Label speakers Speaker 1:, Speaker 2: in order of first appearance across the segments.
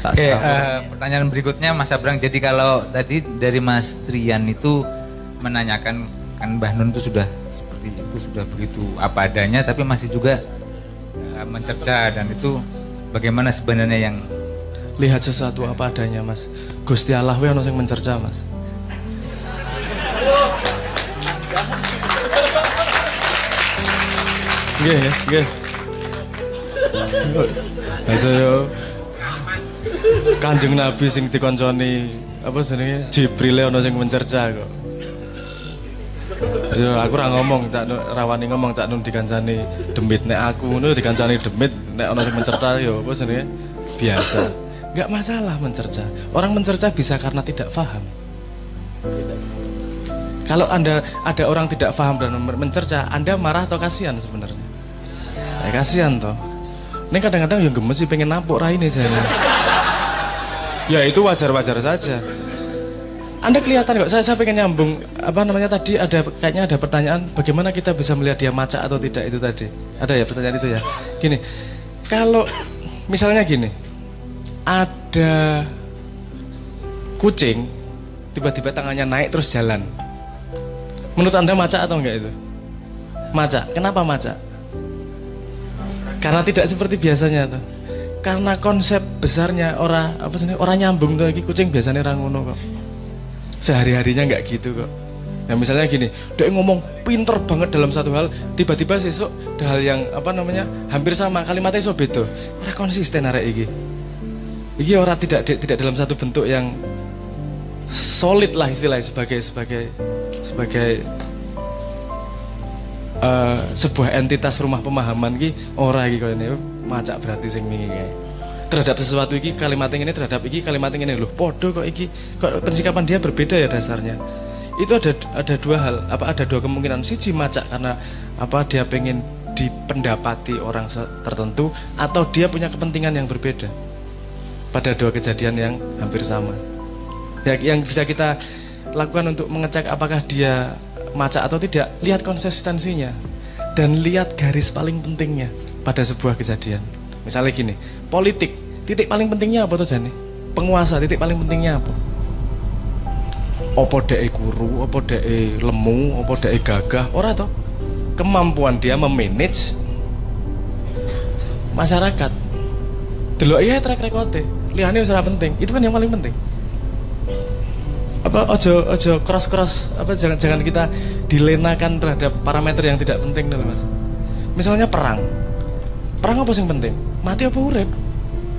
Speaker 1: Oke,
Speaker 2: sabar.
Speaker 1: eh, pertanyaan berikutnya Mas Abrang. Jadi kalau tadi dari Mas Trian itu menanyakan kan Mbah Nun itu sudah seperti itu sudah begitu apa adanya, tapi masih juga eh, mencerca dan itu bagaimana sebenarnya yang
Speaker 2: lihat sesuatu apa adanya mas Gusti Allah we ono sing mencerca mas Nggih nggih. Itu yo Kanjeng Nabi sing dikonconi apa jenenge Jibril ono sing mencerca kok. Yo aku ora ngomong, tak rawani ngomong tak nun dikancani demit nek aku ngono dikancani demit nek ono sing mencerca yo apa jenenge biasa. Enggak masalah mencerca. Orang mencerca bisa karena tidak paham. Kalau Anda ada orang tidak paham dan men- mencerca, Anda marah atau kasihan sebenarnya? Ya kasihan toh. Ini kadang-kadang yang gemes sih pengen napuk raine saya. Ya itu wajar-wajar saja. Anda kelihatan kok, saya, saya pengen nyambung apa namanya tadi ada kayaknya ada pertanyaan bagaimana kita bisa melihat dia maca atau tidak itu tadi. Ada ya pertanyaan itu ya. Gini, kalau misalnya gini, ada kucing tiba-tiba tangannya naik terus jalan. Menurut Anda maca atau enggak itu? Maca. Kenapa maca? Karena tidak seperti biasanya tuh. Karena konsep besarnya orang apa sih orang nyambung tuh lagi kucing biasanya orang ngono kok. Sehari-harinya nggak gitu kok. Nah misalnya gini, dia ngomong pinter banget dalam satu hal, tiba-tiba sesuk ada hal yang apa namanya hampir sama kalimatnya so beda. Orang konsisten arek iki. Iki orang tidak tidak dalam satu bentuk yang solid lah istilahnya sebagai sebagai sebagai eh, sebuah entitas rumah pemahaman ki ora iki ini macak berarti sing wingi kae. Terhadap sesuatu iki kalimat ini terhadap iki kalimat ini loh podo kok iki kok pensikapan dia berbeda ya dasarnya. Itu ada ada dua hal, apa ada dua kemungkinan. Siji macak karena apa dia pengen dipendapati orang tertentu atau dia punya kepentingan yang berbeda pada dua kejadian yang hampir sama. Ya, yang bisa kita lakukan untuk mengecek apakah dia maca atau tidak, lihat konsistensinya dan lihat garis paling pentingnya pada sebuah kejadian. Misalnya gini, politik, titik paling pentingnya apa tuh Jani? Penguasa, titik paling pentingnya apa? Opo dek kuru, opo dek lemu, opo dek gagah, ora toh? Kemampuan dia memanage masyarakat. Delok iya track liyane wis ora penting. Itu kan yang paling penting apa ojo ojo cross cross apa jangan jangan kita dilenakan terhadap parameter yang tidak penting dulu mas misalnya perang perang apa yang penting? Mati apa urip?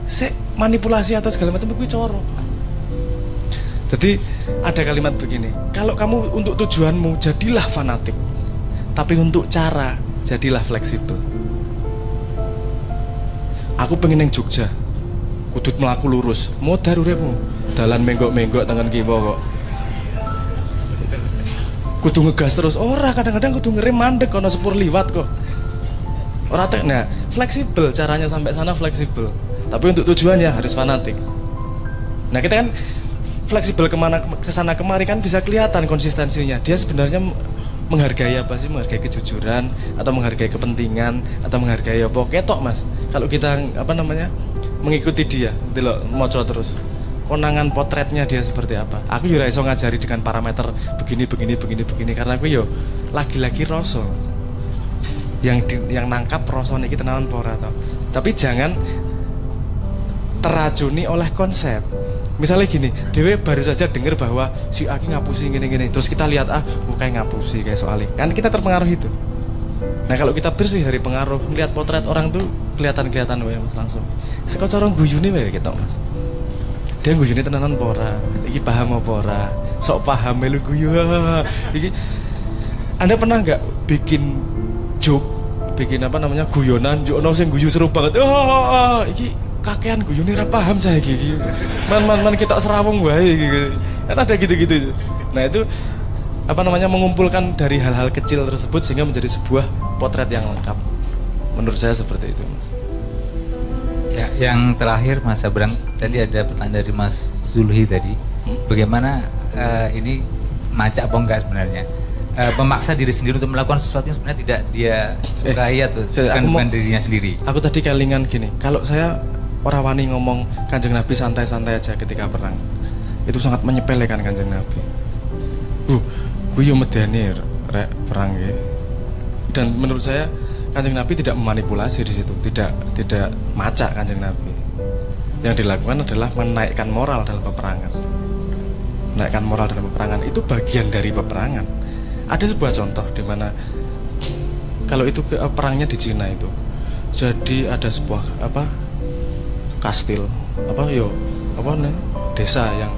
Speaker 2: Se manipulasi atau segala macam itu coro. Jadi ada kalimat begini kalau kamu untuk tujuanmu jadilah fanatik. Tapi untuk cara jadilah fleksibel. Aku pengen yang Jogja. Kudut melaku lurus. Modar uripmu. Dalan menggok-menggok tangan kiwa kok. Kudu ngegas terus. Ora kadang-kadang kudu ngerem mandek kono sepur liwat kok ora tek nah fleksibel caranya sampai sana fleksibel. Tapi untuk tujuannya harus fanatik. Nah kita kan fleksibel ke mana ke sana kemari kan bisa kelihatan konsistensinya. Dia sebenarnya menghargai apa sih? Menghargai kejujuran atau menghargai kepentingan atau menghargai apa? Ketok mas. Kalau kita apa namanya mengikuti dia delok moco terus. Konangan potretnya dia seperti apa? Aku juga iso ngajari dengan parameter begini begini begini begini karena aku yo lagi-lagi rasa yang di- yang nangkap rasa niki tenanan pora tau tapi jangan teracuni oleh konsep. Misalnya gini Dewe baru saja dengar bahwa si Aki ngapusi gini-gini terus kita lihat ah kayak ngapusi kayak soalnya kan kita terpengaruh itu. Nah kalau kita bersih dari pengaruh melihat potret orang tuh kelihatan-kelihatan wae mas langsung. Sekocorong guyune wae kita mas. Dia guyune tenanan pora iki paham apa ora? Sok paham melu guyu. Iki anda pernah nggak bikin joke bikin apa namanya guyonan. Jono sing guyu seru banget. Oh, iki kakean guyune ora paham saya iki iki. man man man kita serawung wae gitu kan ada gitu-gitu. Nah itu apa namanya mengumpulkan dari hal-hal kecil tersebut sehingga menjadi sebuah potret yang lengkap. Menurut saya seperti itu mas.
Speaker 1: Ya, yang terakhir Mas Abrang, tadi ada pertanyaan dari Mas Zulhi tadi. Bagaimana eh, ini maca apa enggak sebenarnya? Eh, memaksa diri sendiri untuk melakukan sesuatu yang sebenarnya tidak dia sukai atau
Speaker 2: saya-
Speaker 1: bukan, bukan dirinya sendiri.
Speaker 2: aku tadi kelingan gini kalau saya orang wani ngomong kanjeng Nabi santai-santai aja ketika perang itu sangat menyepelekan kanjeng Nabi. Uh gue yo medeni rek perang ya dan menurut saya kanjeng Nabi tidak memanipulasi di situ tidak tidak macak kanjeng Nabi. Yang dilakukan adalah menaikkan moral dalam peperangan. Menaikkan moral dalam peperangan itu bagian dari peperangan ada sebuah contoh di mana kalau itu ke, perangnya di Cina itu jadi ada sebuah apa kastil apa yo apa nih desa yang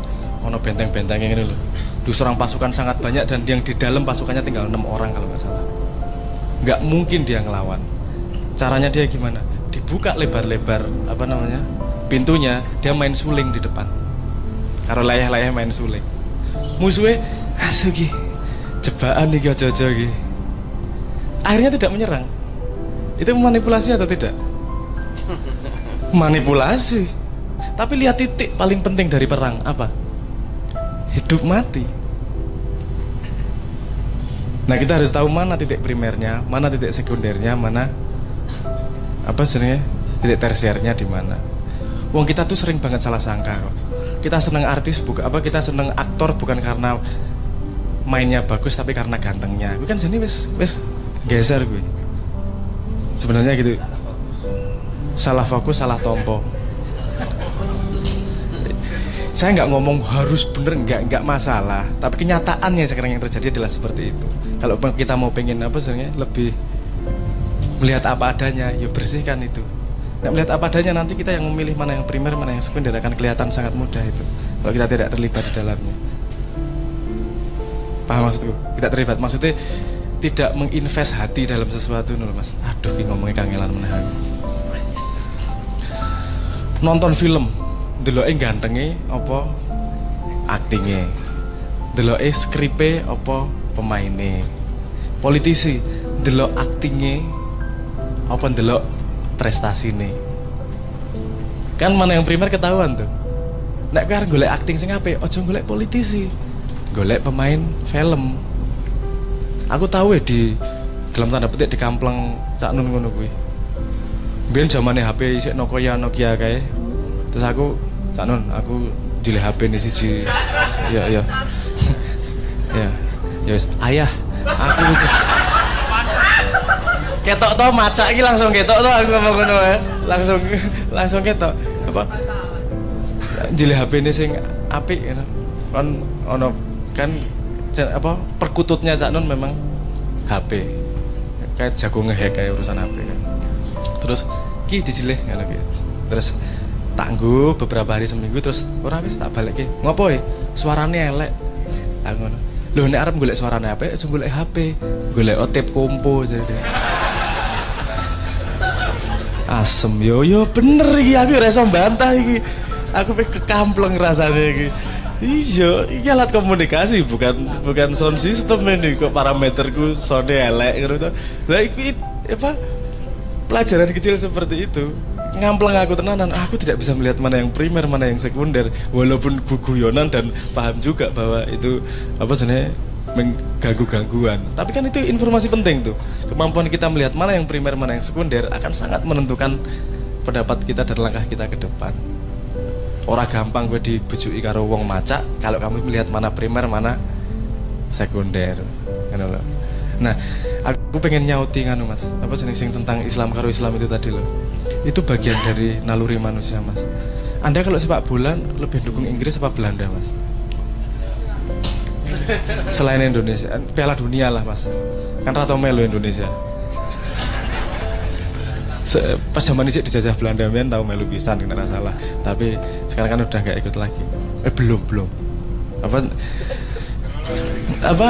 Speaker 2: ono benteng-benteng ini loh. Diserang pasukan sangat banyak dan yang di dalam pasukannya tinggal enam orang kalau nggak salah. Nggak mungkin dia ngelawan. Caranya dia gimana? Dibuka lebar-lebar apa namanya pintunya dia main suling di depan. Karo layah-layah main suling. Musuhnya asugi jebaan nih jojo gitu akhirnya tidak menyerang. Itu manipulasi atau tidak? Manipulasi. Tapi lihat titik paling penting dari perang apa? Hidup mati. Nah kita harus tahu mana titik primernya mana titik sekundernya mana apa sebenarnya titik tersiernya di mana. Wong kita tuh sering banget salah sangka kok. Kita seneng artis bukan apa kita seneng aktor bukan karena mainnya bagus tapi karena gantengnya. Gue kan jadi wes wes geser gue. Sebenarnya gitu. Salah fokus, salah tompo. Saya nggak ngomong harus bener nggak nggak masalah, tapi kenyataannya sekarang yang terjadi adalah seperti itu. Kalau kita mau pengen apa sebenarnya lebih melihat apa adanya, ya bersihkan itu. Nah, melihat apa adanya nanti kita yang memilih mana yang primer, mana yang sekunder akan kelihatan sangat mudah itu. Kalau kita tidak terlibat di dalamnya. Paham maksudku? Tidak terlibat. Maksudnya tidak menginvest hati dalam sesuatu nul mas. Aduh, ini ngomongnya kangelan menahan. Nonton film, dulu gantengnya apa? Aktingnya, dulu skripe apa? Pemainnya, politisi, dulu aktingnya apa? Dulu prestasi nih kan mana yang primer ketahuan tuh. Nek kan golek akting sing ape ojo golek politisi golek pemain film aku tahu ya di dalam tanda petik di kampleng cak nun ngono kuwi biar zamannya HP isik Nokia Nokia kayak terus aku cak nun aku jeli HP nih siji ya ya ya ya ayah aku gitu ketok to macak iki langsung ketok to aku ngomong ngono ya. Langsung langsung ketok. Apa? Jile HP ini sing apik. Kan ono kan apa perkututnya Cak Nun memang HP. Kayak jago ngehack kayak urusan HP kan. Terus ki dijilih ngono ki. Terus tangguh beberapa hari seminggu terus ora wis tak balik ki. Ngopo ya? Suarane elek. Aku ngono. Loh nek arep golek apa? Aja golek HP, golek otip kompo jadi asem yo yo bener iki aku ora iso bantah iki aku pe kekampleng rasanya iki iya iki alat komunikasi bukan bukan sound system ini kok parameterku sound elek gitu lah iki apa pelajaran kecil seperti itu ngampleng aku tenanan aku tidak bisa melihat mana yang primer mana yang sekunder walaupun guguyonan dan paham juga bahwa itu apa sebenarnya mengganggu gangguan tapi kan itu informasi penting tuh kemampuan kita melihat mana yang primer mana yang sekunder akan sangat menentukan pendapat kita dan langkah kita ke depan orang gampang gue dibujuki karo wong maca kalau kamu melihat mana primer mana sekunder. Kan loh nah aku pengen nyauti kan mas. Apa sih sing tentang Islam karo Islam itu tadi loh itu bagian dari naluri manusia mas. Anda kalau sepak bola lebih dukung Inggris apa Belanda mas? Selain Indonesia Piala Dunia lah mas. Kan Ratu Melo Indonesia pas zaman ini dijajah Belanda men tahu melu pisan kena salah. Tapi sekarang kan udah nggak ikut lagi. Eh belum belum. Apa? Apa?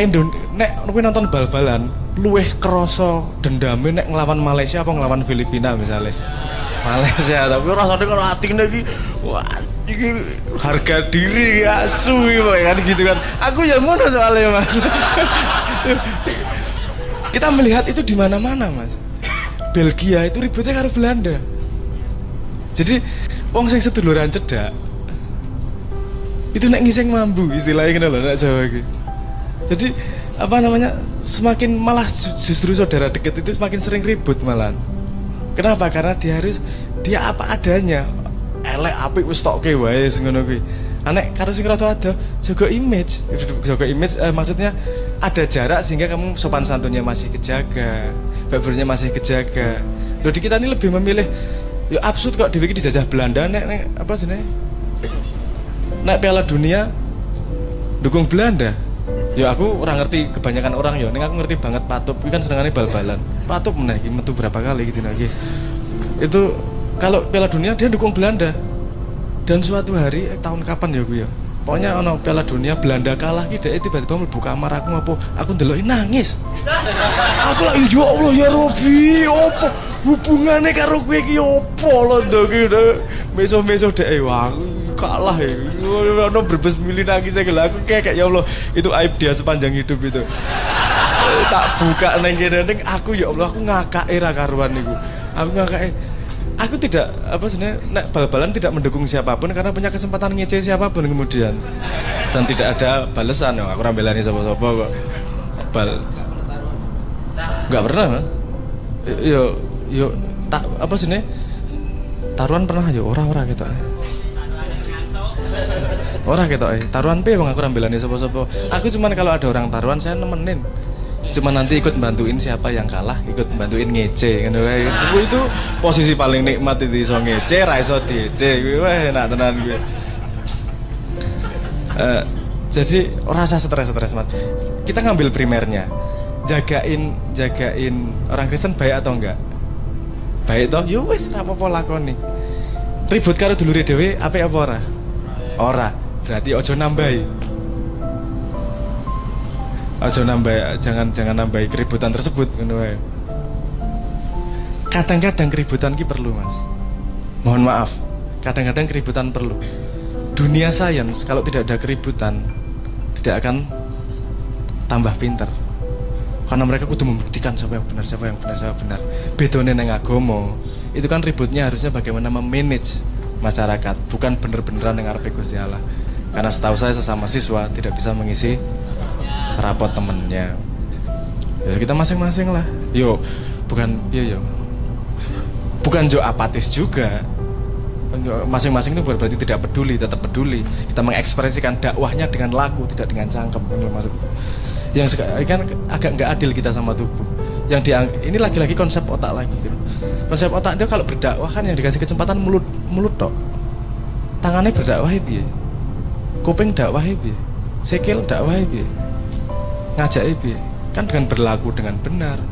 Speaker 2: Indon nek nonton bal-balan luweh kroso dendame nek ngelawan Malaysia apa ngelawan Filipina misalnya Malaysia tapi rasanya kalau hati lagi wah ini harga diri ya suwi kan gitu kan. Aku ya ngono soalnya mas. Kita melihat itu di mana mana mas Belgia itu ributnya karo Belanda. Jadi wong sing seduluran cedak itu nek ngiseng mambu istilahnya gitu loh nek Jawa gitu jadi apa namanya semakin malah justru saudara deket itu semakin sering ribut malah kenapa? Karena dia harus dia apa adanya elek apik wis tokke wae sing ngono kuwi. Anek karo sing rada ada jaga image. Jaga image eh, maksudnya ada jarak sehingga kamu sopan santunnya masih kejaga baburnya masih kejaga. Loh di kita ini lebih memilih ya absurd kok di dijajah Belanda nek, nek apa sih nek nek Piala Dunia dukung Belanda. Ya aku orang ngerti kebanyakan orang ya. Nek aku ngerti banget patup kan senengannya bal-balan. Patup meneh metu berapa kali gitu lagi itu kalau Piala Dunia dia dukung Belanda. Dan suatu hari eh, tahun kapan ya gue ya pokoknya ono Piala Dunia Belanda kalah gitu tiba-tiba mlebu kamar aku apa aku ndeloki nangis. Aku lagi ya Allah ya Robi opo? Hubungannya karo gue ki opo lo ndok gitu meso-meso deh wah kalah ya ono berbes milih nangis saya aku kayak ya Allah itu aib dia sepanjang hidup itu. Tak buka neng kene aku ya Allah aku ngakak era karuan niku. Aku ngakak aku tidak apa sebenarnya nek bal-balan tidak mendukung siapa pun karena punya kesempatan ngece siapa pun kemudian. Dan tidak ada balasan aku rambelani sapa-sapa kok. Bal nggak pernah kan yo yo tak apa sih taruhan pernah yo orang-orang gitu orang gitu taruhan pe bang? Aku rambelani sapa-sapa. Aku cuman kalau ada orang taruhan saya nemenin cuma nanti ikut bantuin siapa yang kalah ikut bantuin ngece kan itu, itu posisi paling nikmat itu iso ngece ra iso diece gue enak tenan gue uh, jadi rasa stres-stres mat kita ngambil primernya. Jagain jagain orang Kristen baik atau enggak? Baik toh? Yo wes apa apa lakoni. Ribut karo dulure dhewe apa apa ora? Ora. Berarti ojo nambahi aja nambah jangan jangan nambah keributan tersebut kadang-kadang keributan ki perlu mas. Mohon maaf. Kadang-kadang keributan perlu. Dunia sains kalau tidak ada keributan tidak akan tambah pinter. Karena mereka kudu membuktikan siapa yang benar siapa yang benar siapa yang benar. Bedone neng agomo itu kan ributnya harusnya bagaimana memanage masyarakat bukan bener-beneran yang arep Gusti Allah. Karena setahu saya sesama siswa tidak bisa mengisi rapot temennya. Ya kita masing-masing lah. Yo bukan iya yo. Bukan jo apatis juga. Masing-masing itu berarti tidak peduli tetap peduli. Kita mengekspresikan dakwahnya dengan laku tidak dengan cangkem. Maksud yang kan agak nggak adil kita sama tubuh. Yang diang ini lagi-lagi konsep otak lagi gitu. konsep otak itu kalau berdakwah kan yang dikasih kesempatan mulut mulut dok tangannya berdakwah ya kuping dakwah ya sikil dakwah ya ngajak ibu kan dengan berlaku dengan benar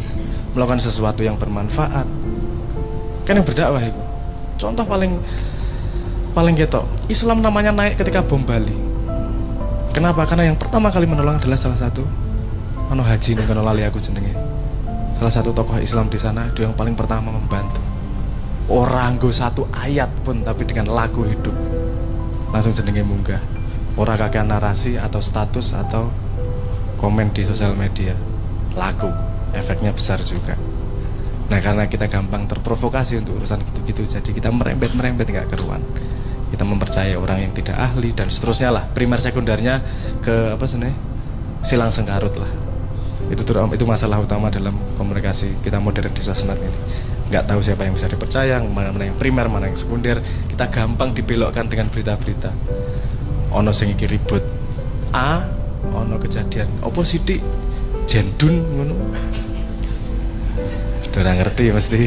Speaker 2: melakukan sesuatu yang bermanfaat. Kan yang berdakwah ibu. Contoh paling paling gitu Islam namanya naik ketika bom Bali. Kenapa? Karena yang pertama kali menolong adalah salah satu Mano Haji nih kalau lali aku jenenge. Salah satu tokoh Islam di sana dia yang paling pertama membantu. Orang gue satu ayat pun tapi dengan lagu hidup. Langsung jenenge munggah. Orang kakek narasi atau status atau komen di sosial media. Laku efeknya besar juga. Nah karena kita gampang terprovokasi untuk urusan gitu-gitu jadi kita merembet-merembet nggak keruan. Kita mempercayai orang yang tidak ahli dan seterusnya lah. Primer sekundernya ke apa sih silang sengkarut lah. Itu itu masalah utama dalam komunikasi kita modern di sosmed ini. Nggak tahu siapa yang bisa dipercaya mana mana yang primer mana yang sekunder. Kita gampang dibelokkan dengan berita-berita. Ono sing iki ribut. A ono kejadian. Opo sidik? Jendun ngono. Udah ngerti mesti.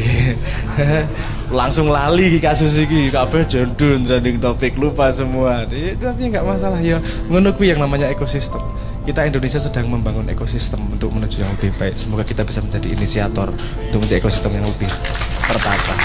Speaker 2: Langsung lali kasus ini kabeh jendun trending topik lupa semua. Tapi nggak masalah ya. Ngono yang namanya ekosistem. Kita Indonesia sedang membangun ekosistem untuk menuju yang lebih baik. Semoga kita bisa menjadi inisiator untuk menjadi ekosistem yang lebih tertata